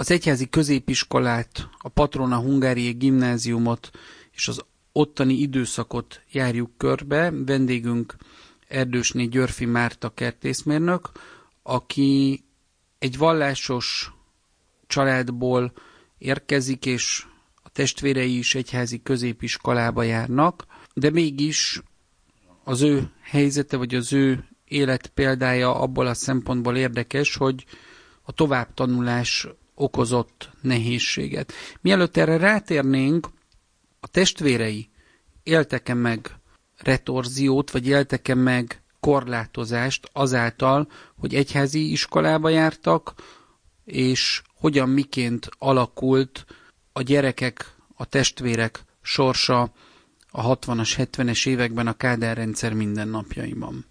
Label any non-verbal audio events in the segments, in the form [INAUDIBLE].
az egyházi középiskolát, a Patrona Hungáriai Gimnáziumot és az ottani időszakot járjuk körbe. Vendégünk Erdősné Györfi Márta kertészmérnök, aki egy vallásos családból érkezik, és a testvérei is egyházi középiskolába járnak, de mégis az ő helyzete, vagy az ő élet példája abból a szempontból érdekes, hogy a továbbtanulás okozott nehézséget. Mielőtt erre rátérnénk, a testvérei éltek-e meg retorziót, vagy éltek-e meg korlátozást azáltal, hogy egyházi iskolába jártak, és hogyan miként alakult a gyerekek, a testvérek sorsa a 60-as, 70-es években a Kádár rendszer mindennapjaiban.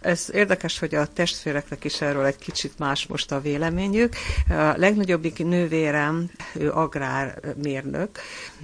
Ez érdekes, hogy a testvéreknek is erről egy kicsit más most a véleményük. A legnagyobbik nővérem, ő agrármérnök.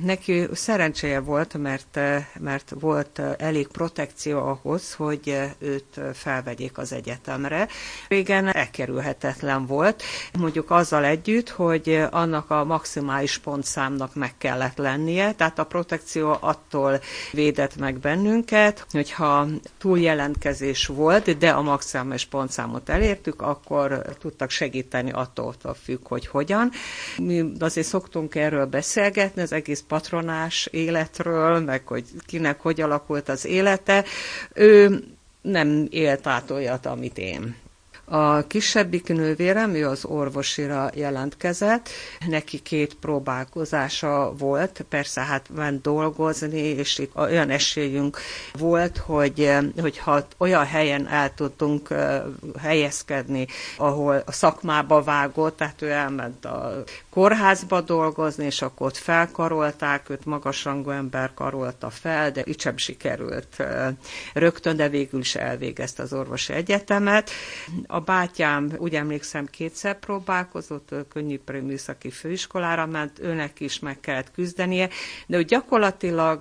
Neki szerencséje volt, mert, mert volt elég protekció ahhoz, hogy őt felvegyék az egyetemre. Régen elkerülhetetlen volt, mondjuk azzal együtt, hogy annak a maximális pontszámnak meg kellett lennie, tehát a protekció attól védett meg bennünket, hogyha túljelentkezés volt, de a maximális pontszámot elértük, akkor tudtak segíteni attól függ, hogy hogyan. Mi azért szoktunk erről beszélgetni, az egész patronás életről, meg hogy kinek hogy alakult az élete. Ő nem élt át olyat, amit én. A kisebbik nővérem, ő az orvosira jelentkezett, neki két próbálkozása volt, persze hát ment dolgozni, és itt olyan esélyünk volt, hogy, hogyha olyan helyen el tudtunk helyezkedni, ahol a szakmába vágott, tehát ő elment a kórházba dolgozni, és akkor ott felkarolták, őt magasrangú ember karolta fel, de itt sem sikerült rögtön, de végül is elvégezte az orvosi egyetemet. A bátyám, úgy emlékszem, kétszer próbálkozott, könnyűipari műszaki főiskolára ment, őnek is meg kellett küzdenie, de úgy gyakorlatilag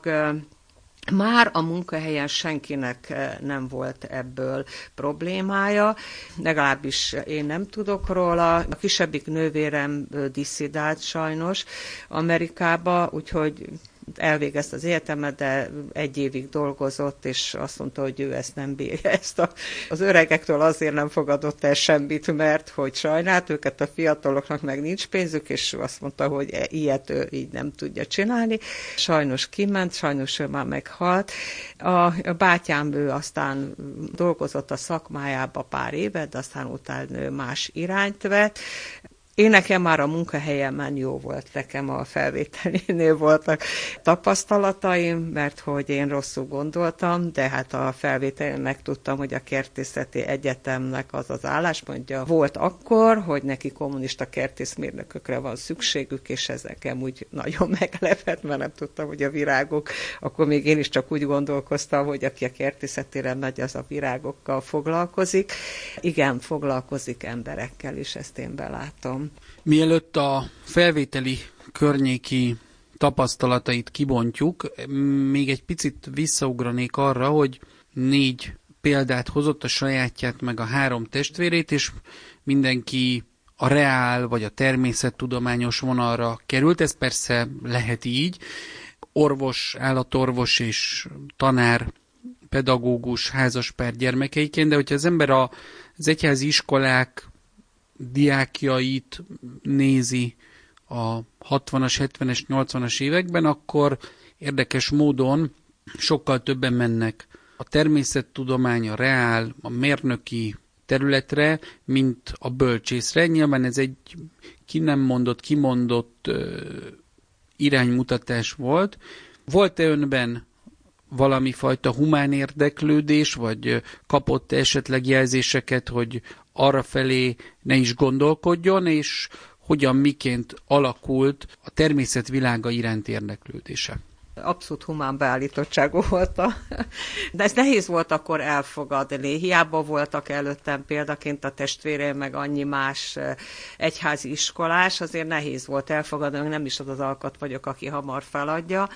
már a munkahelyen senkinek nem volt ebből problémája, legalábbis én nem tudok róla. A kisebbik nővérem disszidált sajnos Amerikába, úgyhogy elvégezte az egyetemet, de egy évig dolgozott, és azt mondta, hogy ő ezt nem bírja. [LAUGHS] Ezt a, az öregektől azért nem fogadott el semmit, mert hogy sajnált őket, a fiataloknak meg nincs pénzük, és azt mondta, hogy e, ilyet ő így nem tudja csinálni. Sajnos kiment, sajnos ő már meghalt. A bátyám ő aztán dolgozott a szakmájába pár évet, de aztán utána más irányt vett. Én nekem már a munkahelyemen jó volt, nekem a felvételinél voltak tapasztalataim, mert hogy én rosszul gondoltam, de hát a felvételen megtudtam, hogy a kertészeti egyetemnek az az álláspontja volt akkor, hogy neki kommunista kertészmérnökökre van szükségük, és ezek úgy nagyon [LAUGHS] meglepett, mert nem tudtam, hogy a virágok, akkor még én is csak úgy gondolkoztam, hogy aki a kertészetére megy, az a virágokkal foglalkozik. Igen, foglalkozik emberekkel is, ezt én belátom. Mielőtt a felvételi környéki tapasztalatait kibontjuk, még egy picit visszaugranék arra, hogy négy példát hozott a sajátját, meg a három testvérét, és mindenki a reál vagy a természettudományos vonalra került, ez persze lehet így. Orvos, állatorvos és tanár, pedagógus, házaspár gyermekeiként, de hogyha az ember az egyházi iskolák diákjait nézi a 60-as, 70-es, 80-as években, akkor érdekes módon sokkal többen mennek a természettudomány, a reál, a mérnöki területre, mint a bölcsészre. Nyilván ez egy ki nem mondott, kimondott ö, iránymutatás volt. Volt-e önben valami fajta humán érdeklődés, vagy kapott esetleg jelzéseket, hogy arra felé ne is gondolkodjon, és hogyan miként alakult a természet világa iránt érdeklődése abszolút humán beállítottságú volt. De ez nehéz volt akkor elfogadni. Hiába voltak előttem példaként a testvérem, meg annyi más egyházi iskolás, azért nehéz volt elfogadni, nem is az az alkat vagyok, aki hamar feladja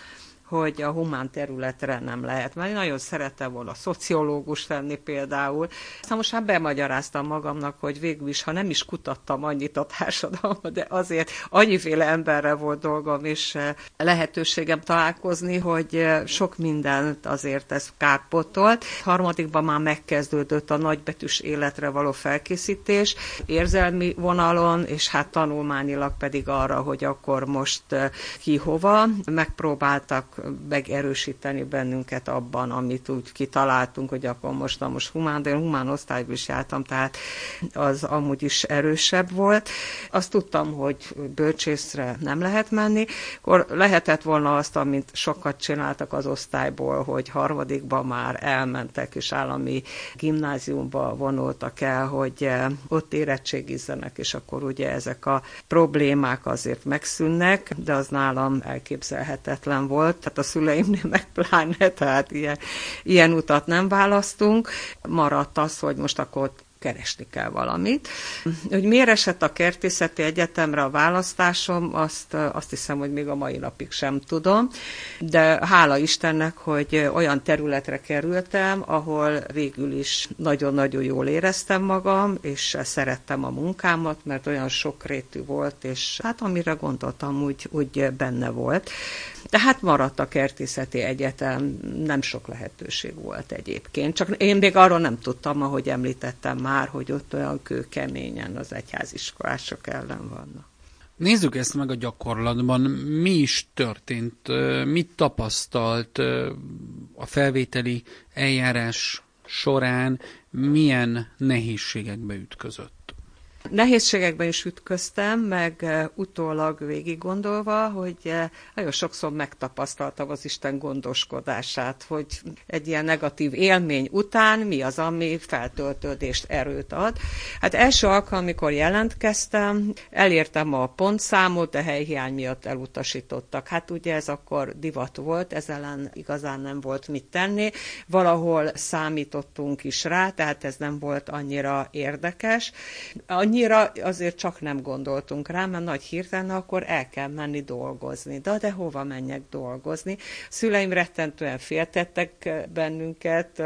hogy a humán területre nem lehet menni. Nagyon szerettem volna szociológus lenni például. Aztán most már bemagyaráztam magamnak, hogy végül is, ha nem is kutattam annyit a társadalmat, de azért annyiféle emberre volt dolgom, és eh, lehetőségem találkozni, hogy eh, sok mindent azért ez kárpotolt. Harmadikban már megkezdődött a nagybetűs életre való felkészítés, érzelmi vonalon, és hát tanulmányilag pedig arra, hogy akkor most eh, ki hova. Megpróbáltak megerősíteni bennünket abban, amit úgy kitaláltunk, hogy akkor most, na most humán, de én humán osztályban is jártam, tehát az amúgy is erősebb volt. Azt tudtam, hogy bölcsészre nem lehet menni, akkor lehetett volna azt, amit sokat csináltak az osztályból, hogy harmadikba már elmentek, és állami gimnáziumba vonultak el, hogy ott érettségizzenek, és akkor ugye ezek a problémák azért megszűnnek, de az nálam elképzelhetetlen volt tehát a szüleimnél meg pláne, tehát ilyen, ilyen utat nem választunk. Maradt az, hogy most akkor keresni kell valamit. Hogy miért esett a kertészeti egyetemre a választásom, azt, azt hiszem, hogy még a mai napig sem tudom, de hála Istennek, hogy olyan területre kerültem, ahol végül is nagyon-nagyon jól éreztem magam, és szerettem a munkámat, mert olyan sokrétű volt, és hát amire gondoltam, úgy, úgy benne volt. Tehát maradt a kertészeti egyetem, nem sok lehetőség volt egyébként. Csak én még arról nem tudtam, ahogy említettem már, hogy ott olyan kőkeményen az egyháziskolások ellen vannak. Nézzük ezt meg a gyakorlatban. Mi is történt? Mit tapasztalt a felvételi eljárás során? Milyen nehézségekbe ütközött? Nehézségekben is ütköztem, meg utólag végig gondolva, hogy nagyon sokszor megtapasztaltam az Isten gondoskodását, hogy egy ilyen negatív élmény után mi az, ami feltöltődést, erőt ad. Hát első alkalom, amikor jelentkeztem, elértem a pontszámot, de helyhiány miatt elutasítottak. Hát ugye ez akkor divat volt, ez ellen igazán nem volt mit tenni. Valahol számítottunk is rá, tehát ez nem volt annyira érdekes. Annyi annyira azért csak nem gondoltunk rá, mert nagy hirtelen akkor el kell menni dolgozni. De, de hova menjek dolgozni? Szüleim rettentően féltettek bennünket,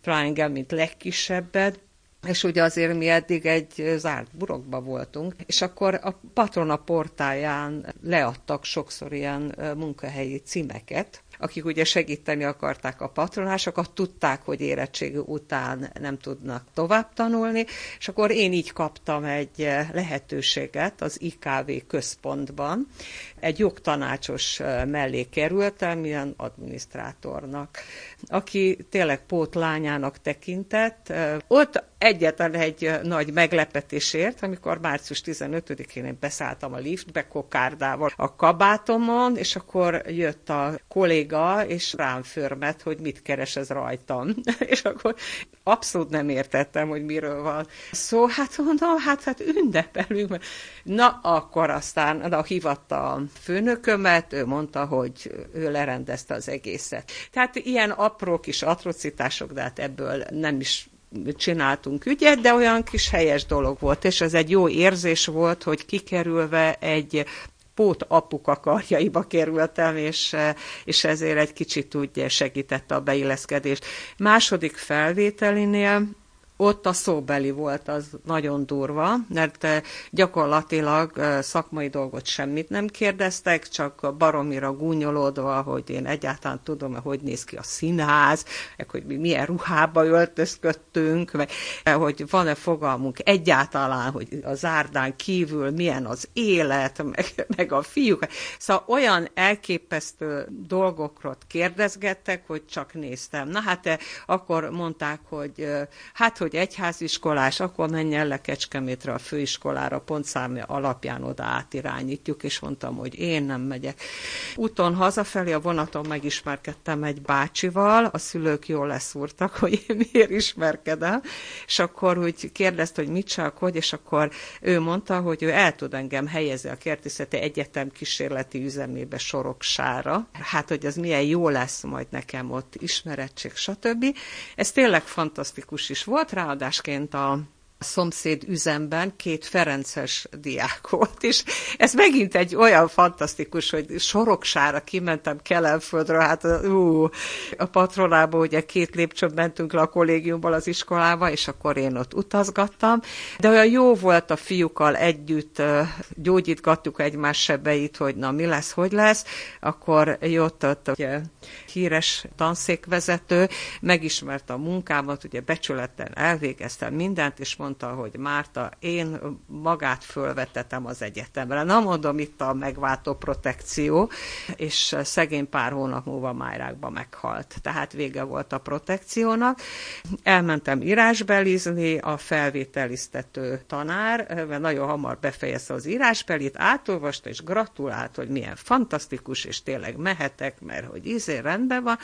talán engem, mint legkisebbet, és ugye azért mi eddig egy zárt burokba voltunk, és akkor a patrona portáján leadtak sokszor ilyen munkahelyi címeket, akik ugye segíteni akarták a patronásokat, tudták, hogy érettségi után nem tudnak tovább tanulni, és akkor én így kaptam egy lehetőséget az IKV központban, egy jogtanácsos mellé kerültem, ilyen adminisztrátornak, aki tényleg pótlányának tekintett. Ott egyetlen egy nagy meglepetésért, amikor március 15-én én beszálltam a liftbe kokárdával a kabátomon, és akkor jött a kolléga, és rám förmet, hogy mit keres ez rajtam. [LAUGHS] és akkor abszolút nem értettem, hogy miről van szó. Hát mondom, hát, hát ünnepelünk. Na, akkor aztán na, hívatta a főnökömet, ő mondta, hogy ő lerendezte az egészet. Tehát ilyen apró kis atrocitások, de hát ebből nem is csináltunk ügyet, de olyan kis helyes dolog volt, és ez egy jó érzés volt, hogy kikerülve egy pót apuka karjaiba kerültem, és, és ezért egy kicsit úgy segítette a beilleszkedést. Második felvételinél ott a szóbeli volt az nagyon durva, mert eh, gyakorlatilag eh, szakmai dolgot semmit nem kérdeztek, csak baromira gúnyolódva, hogy én egyáltalán tudom, hogy néz ki a színház, hogy mi milyen ruhába öltözködtünk, meg eh, hogy van-e fogalmunk egyáltalán, hogy a zárdán kívül milyen az élet, meg, meg a fiúk. Szóval olyan elképesztő dolgokról kérdezgettek, hogy csak néztem. Na hát akkor mondták, hogy hát, hogy hogy egyháziskolás, akkor menjen le Kecskemétre a főiskolára, pontszámja alapján oda átirányítjuk, és mondtam, hogy én nem megyek. Úton hazafelé a vonaton megismerkedtem egy bácsival, a szülők jól leszúrtak, hogy én miért ismerkedem, és akkor úgy kérdezte, hogy mit csak, hogy, és akkor ő mondta, hogy ő el tud engem helyezni a Kertészeti Egyetem kísérleti üzemébe Soroksára. Hát, hogy az milyen jó lesz majd nekem ott ismerettség, stb. Ez tényleg fantasztikus is volt, ráadásként a szomszéd üzemben két Ferences diák volt, és ez megint egy olyan fantasztikus, hogy soroksára kimentem Kelenföldről, hát ú, a patronába ugye két lépcsőn mentünk le a kollégiumból az iskolába, és akkor én ott utazgattam, de olyan jó volt a fiúkkal együtt, gyógyítgattuk egymás sebeit, hogy na mi lesz, hogy lesz, akkor jött ott ugye, híres tanszékvezető, megismerte a munkámat, ugye becsületen elvégeztem mindent, és mondta, hogy Márta, én magát fölvetetem az egyetemre. Na mondom, itt a megváltó protekció, és szegény pár hónap múlva Májrákba meghalt. Tehát vége volt a protekciónak. Elmentem írásbelizni, a felvételiztető tanár, mert nagyon hamar befejezte az írásbelit, átolvasta és gratulált, hogy milyen fantasztikus, és tényleg mehetek, mert hogy izé rendben van.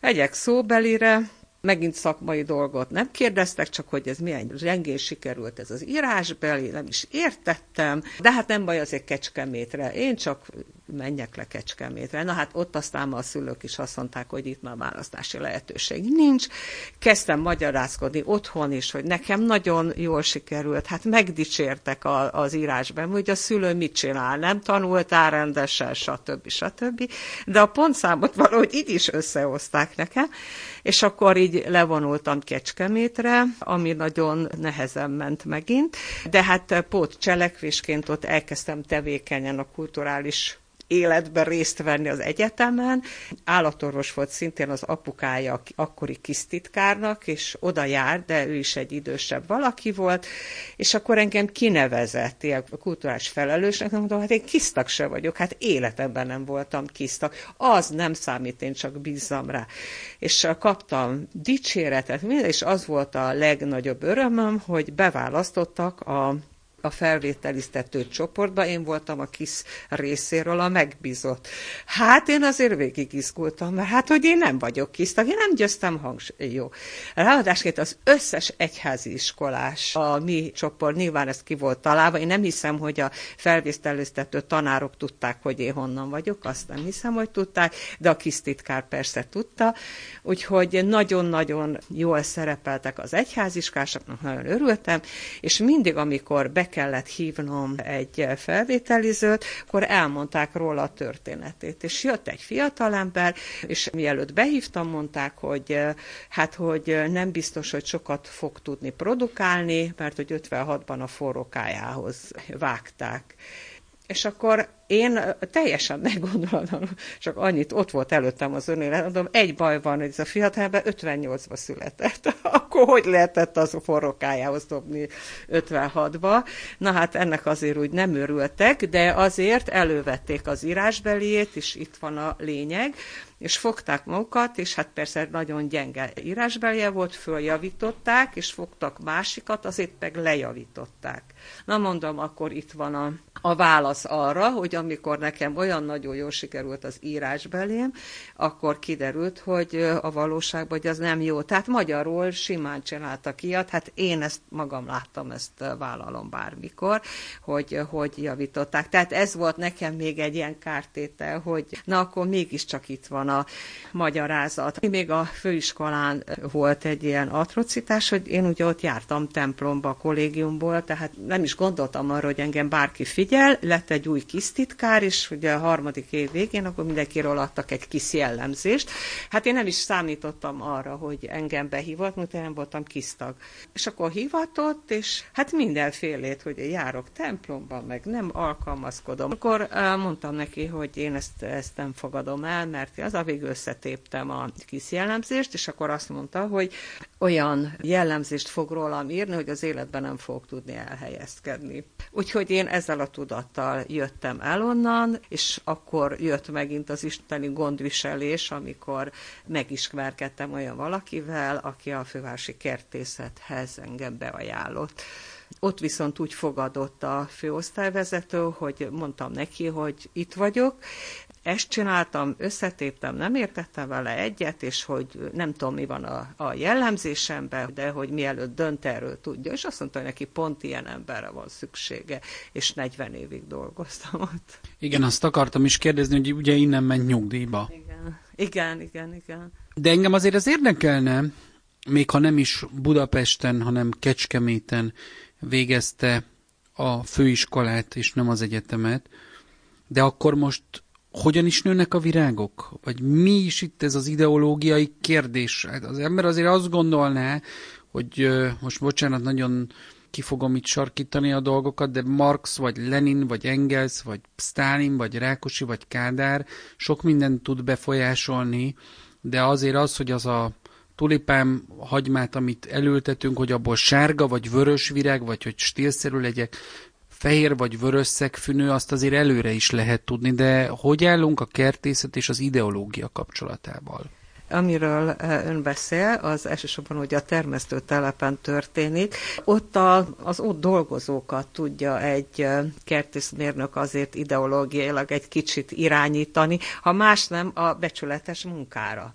Egyek szóbelire, Megint szakmai dolgot nem kérdeztek, csak hogy ez milyen gyengén sikerült ez az írásbeli, nem is értettem, de hát nem baj azért Kecskemétre, én csak menjek le Kecskemétre. Na hát ott aztán a szülők is azt mondták, hogy itt már választási lehetőség nincs. Kezdtem magyarázkodni otthon is, hogy nekem nagyon jól sikerült, hát megdicsértek a, az írásban, hogy a szülő mit csinál, nem tanultál rendesen, stb. stb. De a pontszámot valahogy így is összehozták nekem, és akkor így levonultam Kecskemétre, ami nagyon nehezen ment megint, de hát pót cselekvésként ott elkezdtem tevékenyen a kulturális életben részt venni az egyetemen. Állatorvos volt szintén az apukája akkori kisztitkárnak, és oda járt, de ő is egy idősebb valaki volt, és akkor engem kinevezett, ilyen kulturális felelősnek, mondom, hát én kisztak se vagyok, hát életemben nem voltam kisztak. Az nem számít, én csak bízzam rá. És kaptam dicséretet, és az volt a legnagyobb örömöm, hogy beválasztottak a a felvételiztető csoportba, én voltam a kis részéről a megbízott. Hát én azért végig izgultam, mert hát, hogy én nem vagyok kis én nem győztem hangsúly. Jó. Ráadásként az összes egyházi iskolás, a mi csoport, nyilván ez ki volt találva, én nem hiszem, hogy a felvételiztető tanárok tudták, hogy én honnan vagyok, azt nem hiszem, hogy tudták, de a kis titkár persze tudta, úgyhogy nagyon-nagyon jól szerepeltek az egyháziskásoknak, nagyon örültem, és mindig, amikor be kellett hívnom egy felvételizőt, akkor elmondták róla a történetét. És jött egy fiatalember, és mielőtt behívtam, mondták, hogy hát, hogy nem biztos, hogy sokat fog tudni produkálni, mert hogy 56-ban a forrókájához vágták. És akkor én teljesen meggondolatlan, [LAUGHS] csak annyit, ott volt előttem az önélet, mondom, egy baj van, hogy ez a fiatalban 58-ba született. [LAUGHS] Akkor hogy lehetett az a forrokájához dobni 56-ba? Na hát ennek azért úgy nem örültek, de azért elővették az írásbeliét, és itt van a lényeg, és fogták magukat, és hát persze nagyon gyenge írásbelje volt, följavították, és fogtak másikat, azért meg lejavították. Na mondom, akkor itt van a, a válasz arra, hogy amikor nekem olyan nagyon jól sikerült az írásbelém, akkor kiderült, hogy a valóságban, hogy az nem jó. Tehát magyarul simán csináltak ilyet, hát én ezt magam láttam, ezt vállalom bármikor, hogy, hogy javították. Tehát ez volt nekem még egy ilyen kártétel, hogy na akkor mégiscsak itt van a magyarázat. Még a főiskolán volt egy ilyen atrocitás, hogy én ugye ott jártam templomba, kollégiumból, tehát nem is gondoltam arra, hogy engem bárki figyel, lett egy új kisztitkár, és ugye a harmadik év végén, akkor mindenkiről adtak egy kis jellemzést. Hát én nem is számítottam arra, hogy engem behívott, mert én nem voltam kisztag. És akkor hivatott, és hát mindenfélét, hogy járok templomban, meg nem alkalmazkodom. Akkor mondtam neki, hogy én ezt, ezt nem fogadom el, mert az a végül összetéptem a kis jellemzést, és akkor azt mondta, hogy olyan jellemzést fog rólam írni, hogy az életben nem fog tudni elhelyezkedni. Úgyhogy én ezzel a tudattal jöttem el onnan, és akkor jött megint az isteni gondviselés, amikor megismerkedtem olyan valakivel, aki a fővárosi kertészethez engem beajánlott. Ott viszont úgy fogadott a főosztályvezető, hogy mondtam neki, hogy itt vagyok, ezt csináltam, összetéptem, nem értettem vele egyet, és hogy nem tudom, mi van a, a jellemzésemben, de hogy mielőtt dönt erről tudja, és azt mondta, hogy neki pont ilyen emberre van szüksége, és 40 évig dolgoztam ott. Igen, azt akartam is kérdezni, hogy ugye innen ment nyugdíjba. Igen, igen, igen, igen. De engem azért az érdekelne, még ha nem is Budapesten, hanem Kecskeméten végezte a főiskolát, és nem az egyetemet, de akkor most hogyan is nőnek a virágok? Vagy mi is itt ez az ideológiai kérdés? Hát az ember azért azt gondolná, hogy most bocsánat, nagyon ki fogom itt sarkítani a dolgokat, de Marx, vagy Lenin, vagy Engels, vagy Stalin, vagy Rákosi, vagy Kádár sok mindent tud befolyásolni, de azért az, hogy az a tulipán hagymát, amit elültetünk, hogy abból sárga, vagy vörös virág, vagy hogy stílszerű legyek, fehér vagy vörös szegfűnő, azt azért előre is lehet tudni, de hogy állunk a kertészet és az ideológia kapcsolatával? Amiről eh, ön beszél, az elsősorban ugye a termesztőtelepen történik. Ott a, az ott dolgozókat tudja egy eh, kertészmérnök azért ideológiailag egy kicsit irányítani, ha más nem a becsületes munkára.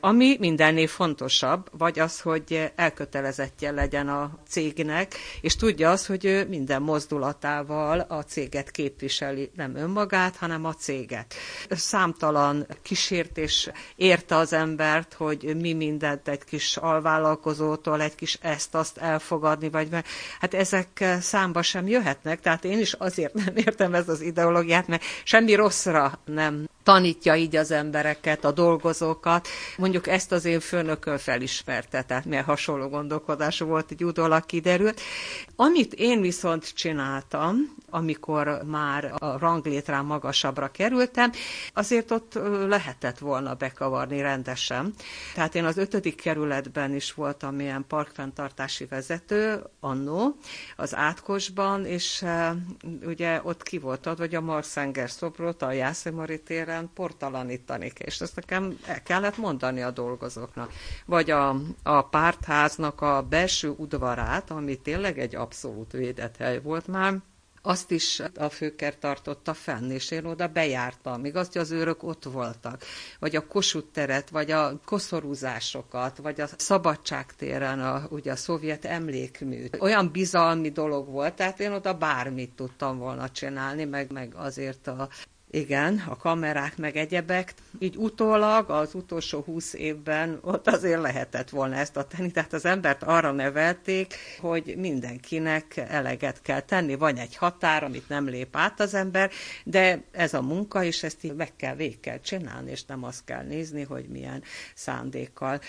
Ami mindennél fontosabb, vagy az, hogy elkötelezettje legyen a cégnek, és tudja az, hogy ő minden mozdulatával a céget képviseli, nem önmagát, hanem a céget. Számtalan kísértés érte az embert, hogy mi mindent egy kis alvállalkozótól, egy kis ezt-azt elfogadni, vagy mert hát ezek számba sem jöhetnek, tehát én is azért [LAUGHS] nem értem ez az ideológiát, mert semmi rosszra nem tanítja így az embereket, a dolgozókat. Mondjuk ezt az én főnököm felismerte, tehát milyen hasonló gondolkodású volt, egy utólag kiderült. Amit én viszont csináltam, amikor már a ranglétrán magasabbra kerültem, azért ott lehetett volna bekavarni rendesen. Tehát én az ötödik kerületben is voltam ilyen parkfenntartási vezető, annó, az Átkosban, és ugye ott ki volt adva, hogy a Marszenger szobrot a Jászemari téren portalanítani, és ezt nekem el kellett mondani a dolgozóknak. Vagy a, a pártháznak a belső udvarát, ami tényleg egy abszolút védett hely volt már, azt is a főker tartotta fenn, és én oda bejártam, még hogy az őrök ott voltak, vagy a Kossuth teret, vagy a koszorúzásokat, vagy a Szabadságtéren a, ugye a szovjet emlékmű. Olyan bizalmi dolog volt, tehát én oda bármit tudtam volna csinálni, meg, meg azért a igen, a kamerák meg egyebek. Így utólag az utolsó húsz évben ott azért lehetett volna ezt a tenni, tehát az embert arra nevelték, hogy mindenkinek eleget kell tenni. Van egy határ, amit nem lép át az ember, de ez a munka, és ezt így meg kell, végig kell csinálni, és nem azt kell nézni, hogy milyen szándékkal.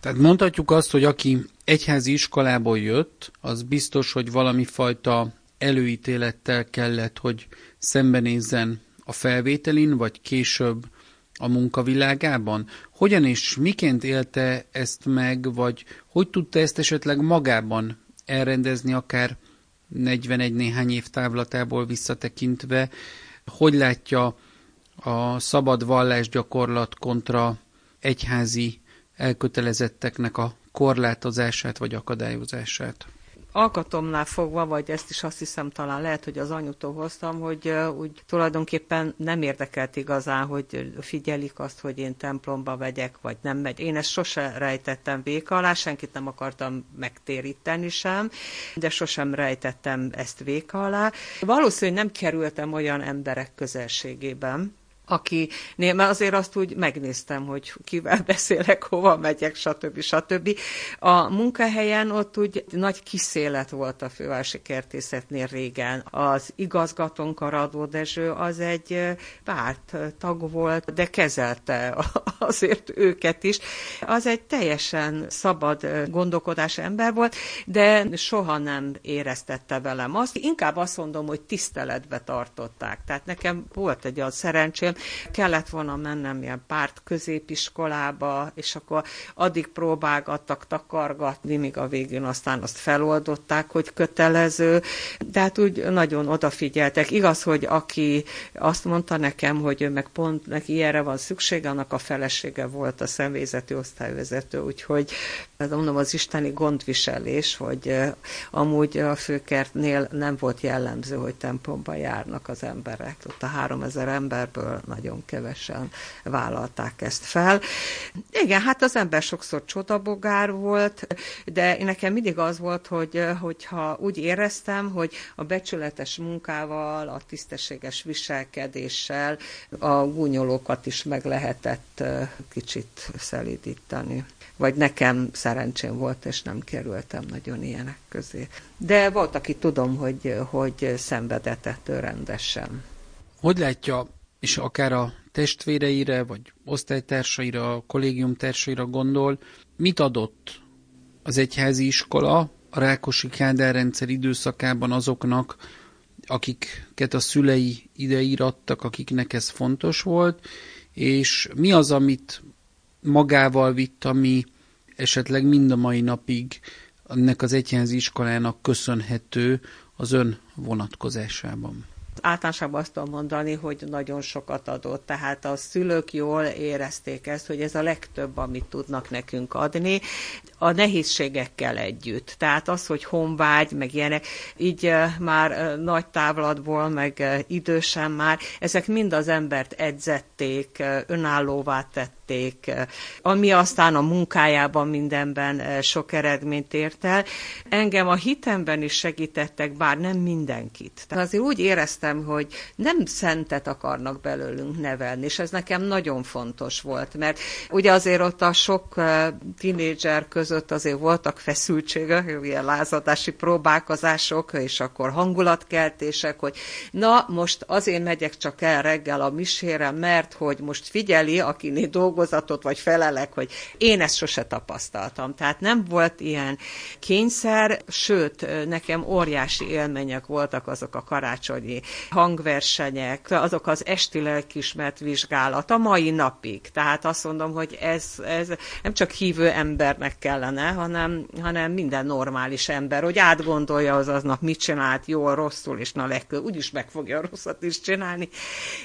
Tehát mondhatjuk azt, hogy aki egyházi iskolából jött, az biztos, hogy valami fajta előítélettel kellett, hogy szembenézzen a felvételin, vagy később a munkavilágában? Hogyan és miként élte ezt meg, vagy hogy tudta ezt esetleg magában elrendezni, akár 41 néhány év távlatából visszatekintve? Hogy látja a szabad vallásgyakorlat kontra egyházi elkötelezetteknek a korlátozását vagy akadályozását? Alkatomnál fogva, vagy ezt is azt hiszem talán lehet, hogy az anyutól hoztam, hogy úgy tulajdonképpen nem érdekelt igazán, hogy figyelik azt, hogy én templomba vegyek, vagy nem megy. Én ezt sose rejtettem véka alá, senkit nem akartam megtéríteni sem, de sosem rejtettem ezt véka alá. Valószínűleg nem kerültem olyan emberek közelségében, aki, mert azért azt úgy megnéztem, hogy kivel [LAUGHS] beszélek, hova megyek, stb. stb. A munkahelyen ott úgy nagy kiszélet volt a fővárosi kertészetnél régen. Az igazgatónk, a Radó Dezső, az egy párt tag volt, de kezelte [LAUGHS] azért őket is. Az egy teljesen szabad gondolkodás ember volt, de soha nem éreztette velem azt. Inkább azt mondom, hogy tiszteletbe tartották. Tehát nekem volt egy olyan szerencsém, kellett volna mennem ilyen párt középiskolába, és akkor addig próbálgattak takargatni, míg a végén aztán azt feloldották, hogy kötelező, de hát úgy nagyon odafigyeltek. Igaz, hogy aki azt mondta nekem, hogy ő meg pont neki ilyenre van szüksége, annak a felesége volt a személyzeti osztályvezető, úgyhogy mondom, az isteni gondviselés, hogy amúgy a főkertnél nem volt jellemző, hogy templomba járnak az emberek. Ott a három ezer emberből nagyon kevesen vállalták ezt fel. Igen, hát az ember sokszor csodabogár volt, de nekem mindig az volt, hogy hogyha úgy éreztem, hogy a becsületes munkával, a tisztességes viselkedéssel a gúnyolókat is meg lehetett kicsit szelídítani vagy nekem szerencsém volt, és nem kerültem nagyon ilyenek közé. De volt, aki tudom, hogy, hogy szenvedett ettől rendesen. Hogy látja, és akár a testvéreire, vagy osztálytársaira, a kollégiumtársaira gondol, mit adott az egyházi iskola a Rákosi Kádár rendszer időszakában azoknak, akiket a szülei ideírattak, akiknek ez fontos volt, és mi az, amit magával vitt, ami esetleg mind a mai napig ennek az egyházi iskolának köszönhető az ön vonatkozásában általánosabban azt tudom mondani, hogy nagyon sokat adott. Tehát a szülők jól érezték ezt, hogy ez a legtöbb, amit tudnak nekünk adni, a nehézségekkel együtt. Tehát az, hogy honvágy, meg ilyenek, így már nagy távlatból, meg idősen már, ezek mind az embert edzették, önállóvá tették, ami aztán a munkájában mindenben sok eredményt ért el. Engem a hitemben is segítettek, bár nem mindenkit. Tehát azért úgy éreztem, hogy nem szentet akarnak belőlünk nevelni, és ez nekem nagyon fontos volt, mert ugye azért ott a sok tinédzser között azért voltak feszültségek, ilyen lázadási próbálkozások, és akkor hangulatkeltések, hogy na, most azért megyek csak el reggel a misére, mert hogy most figyeli, akiné dolgozatot vagy felelek, hogy én ezt sose tapasztaltam. Tehát nem volt ilyen kényszer, sőt, nekem óriási élmények voltak azok a karácsonyi hangversenyek, azok az esti lelkismert vizsgálat a mai napig. Tehát azt mondom, hogy ez, ez nem csak hívő embernek kellene, hanem, hanem minden normális ember, hogy átgondolja az aznap mit csinált, jól, rosszul, és na legközelebb úgyis meg fogja rosszat is csinálni.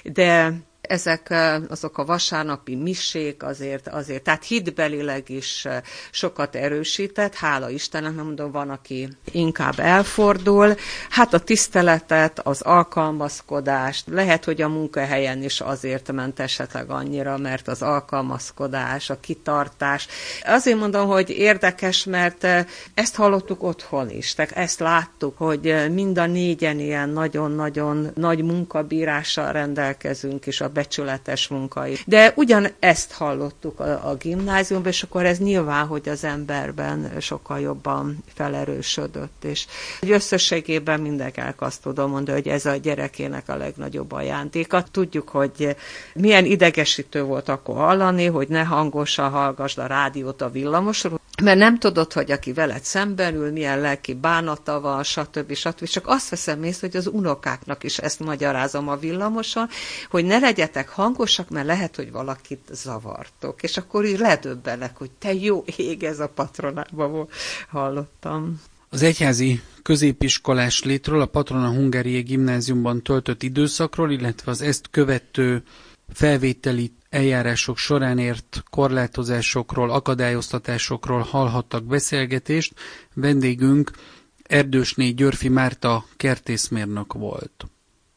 De ezek azok a vasárnapi misék azért, azért, tehát hitbelileg is sokat erősített, hála Istennek, nem mondom, van, aki inkább elfordul. Hát a tiszteletet, az alkalmazkodást, lehet, hogy a munkahelyen is azért ment esetleg annyira, mert az alkalmazkodás, a kitartás. Azért mondom, hogy érdekes, mert ezt hallottuk otthon is, tehát ezt láttuk, hogy mind a négyen ilyen nagyon-nagyon nagy munkabírással rendelkezünk, és a becsületes munkai. De ugyan ezt hallottuk a, a gimnáziumban, és akkor ez nyilván, hogy az emberben sokkal jobban felerősödött, és összességében mindenkinek azt tudom mondani, hogy ez a gyerekének a legnagyobb ajándéka. Tudjuk, hogy milyen idegesítő volt akkor hallani, hogy ne hangosan hallgassd a rádiót a villamosról, mert nem tudod, hogy aki veled szemben ül, milyen lelki bánata van, stb. stb. Csak azt veszem észre, hogy az unokáknak is ezt magyarázom a villamoson, hogy ne legyetek hangosak, mert lehet, hogy valakit zavartok. És akkor így ledöbbenek, hogy te jó ég, ez a patronában hallottam. Az egyházi középiskolás létről, a Patrona Hungáriai Gimnáziumban töltött időszakról, illetve az ezt követő felvételi eljárások során ért korlátozásokról, akadályoztatásokról hallhattak beszélgetést. Vendégünk Erdősné Györfi Márta kertészmérnök volt.